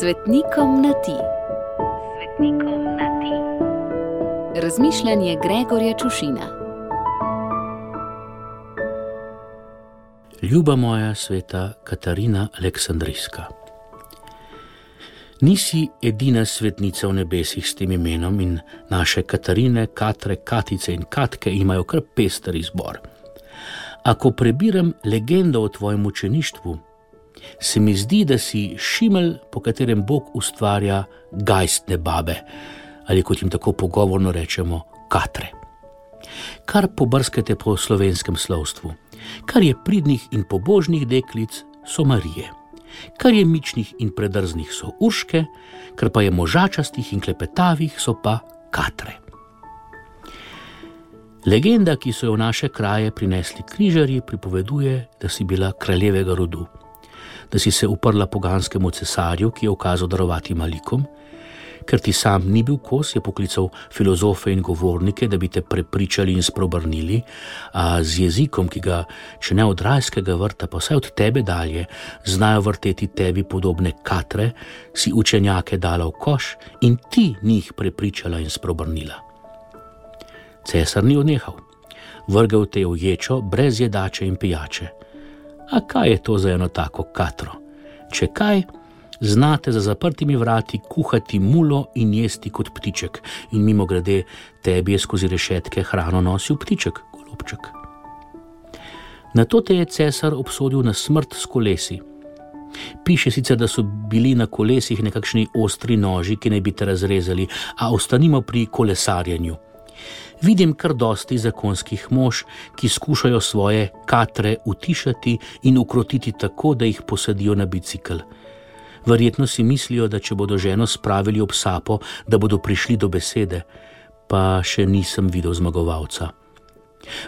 Svetnikom na ti. Svetnikom na ti. Razmišljanje Gregorja Čušina. Ljuba moja sveta Katarina Aleksandrijska. Nisi edina svetnica v nebesih s tem imenom in naše Katarine, Katre, Katice in Katke imajo kar pester izbor. Ako prebiram legendo o tvojem učeništvu, se mi zdi, da si šimel, po katerem Bog ustvarja gajstne babe, ali kot jim tako pogovorno rečemo, katre. Kar pobrskate po slovenskem slovstvu, kar je pridnih in pobožnih deklic, so Marije, kar je mičnih in predrznih, so urške, kar pa je možačastih in klepetavih, so pa katre. Legenda, ki so jo v naše kraje prinesli križarji, pripoveduje, da si bila kraljevega rodu da si se uprla poganskemu cesarju, ki je ukazal darovati malikom. Ker ti sam ni bil kos, je poklical filozofe in govornike, da bi te prepričali in sprobrnili, a z jezikom, ki ga, če ne od rajskega vrta, pa vse od tebe dalje, znajo vrteti tebi podobne katre, si učenjake dala v koš in ti njih prepričala in sprobrnila. Cesar ni odnehal, vrgel te v ječo brez jedače in pijače. A kaj je to za eno tako katro? Če kaj, znate za zaprtimi vrati kuhati mulo in jesti kot ptiček, in mimo grede tebi je skozi rešetke hrano nosil ptiček, golobček. Na to te je cesar obsodil na smrt s kolesi. Piše sicer, da so bili na kolesih nekakšni ostri noži, ki naj bi te razrezali, a ostanimo pri kolesarjenju vidim kar dosti zakonskih mož, ki skušajo svoje katre utišati in ukrotiti tako, da jih posadijo na bicikl. Verjetno si mislijo, da če bodo ženo spravili ob sapo, da bodo prišli do besede, pa še nisem videl zmagovalca.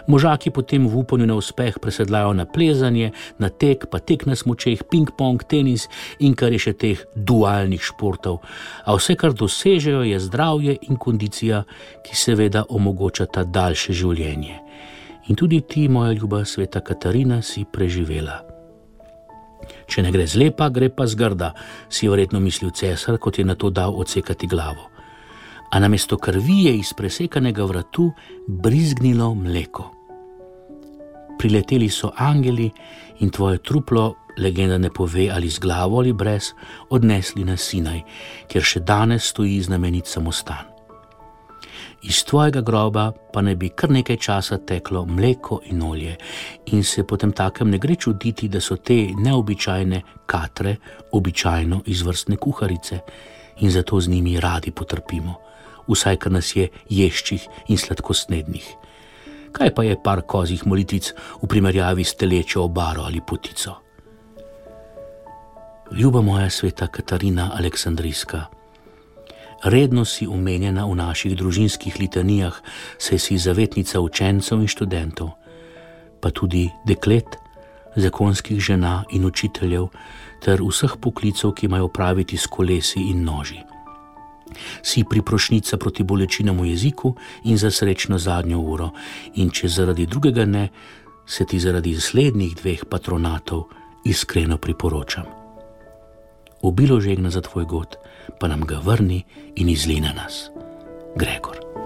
Možaki potem v upanju na uspeh presedlajo na plezanje, na tek, pa tek na smočeh, ping-pong, tenis in kar je še teh dualnih športov. A vse, kar dosežejo, je zdravje in kondicija, ki seveda omogočata daljše življenje. In tudi ti, moja ljuba sveta Katarina, si preživela. Če ne gre zlepa, gre pa zgrda, si je verjetno mislil cesar, kot je na to dal odsekati glavo a namesto krvi je iz presekanega vratu brizgnilo mleko. Prileteli so angeli in tvoje truplo, legenda ne pove ali z glavo ali brez, odnesli na Sinaj, kjer še danes stoji znamenit samostan. Iz tvojega groba pa ne bi kar nekaj časa teklo mleko in olje, in se potem takem ne gre čuditi, da so te neobičajne katre običajno izvrstne kuharice in zato z njimi radi potrpimo vsaj kar nas je ješčih in sladkosnednih. Kaj pa je par kozjih molitvic v primerjavi s telečjo obaro ali potico? Ljuba moja sveta Katarina Aleksandrijska, redno si omenjena v naših družinskih litanijah, saj si zavetnica učencev in študentov, pa tudi deklet, zakonskih žena in učiteljev, ter vseh poklicov, ki imajo praviti s kolesi in noži si priprošnica proti bolečinam v jeziku in za srečno zadnjo uro, in če zaradi drugega ne, se ti zaradi slednjih dveh patronatov iskreno priporočam. Ubilo žegna za tvoj god, pa nam ga vrni in izlina nas, Gregor.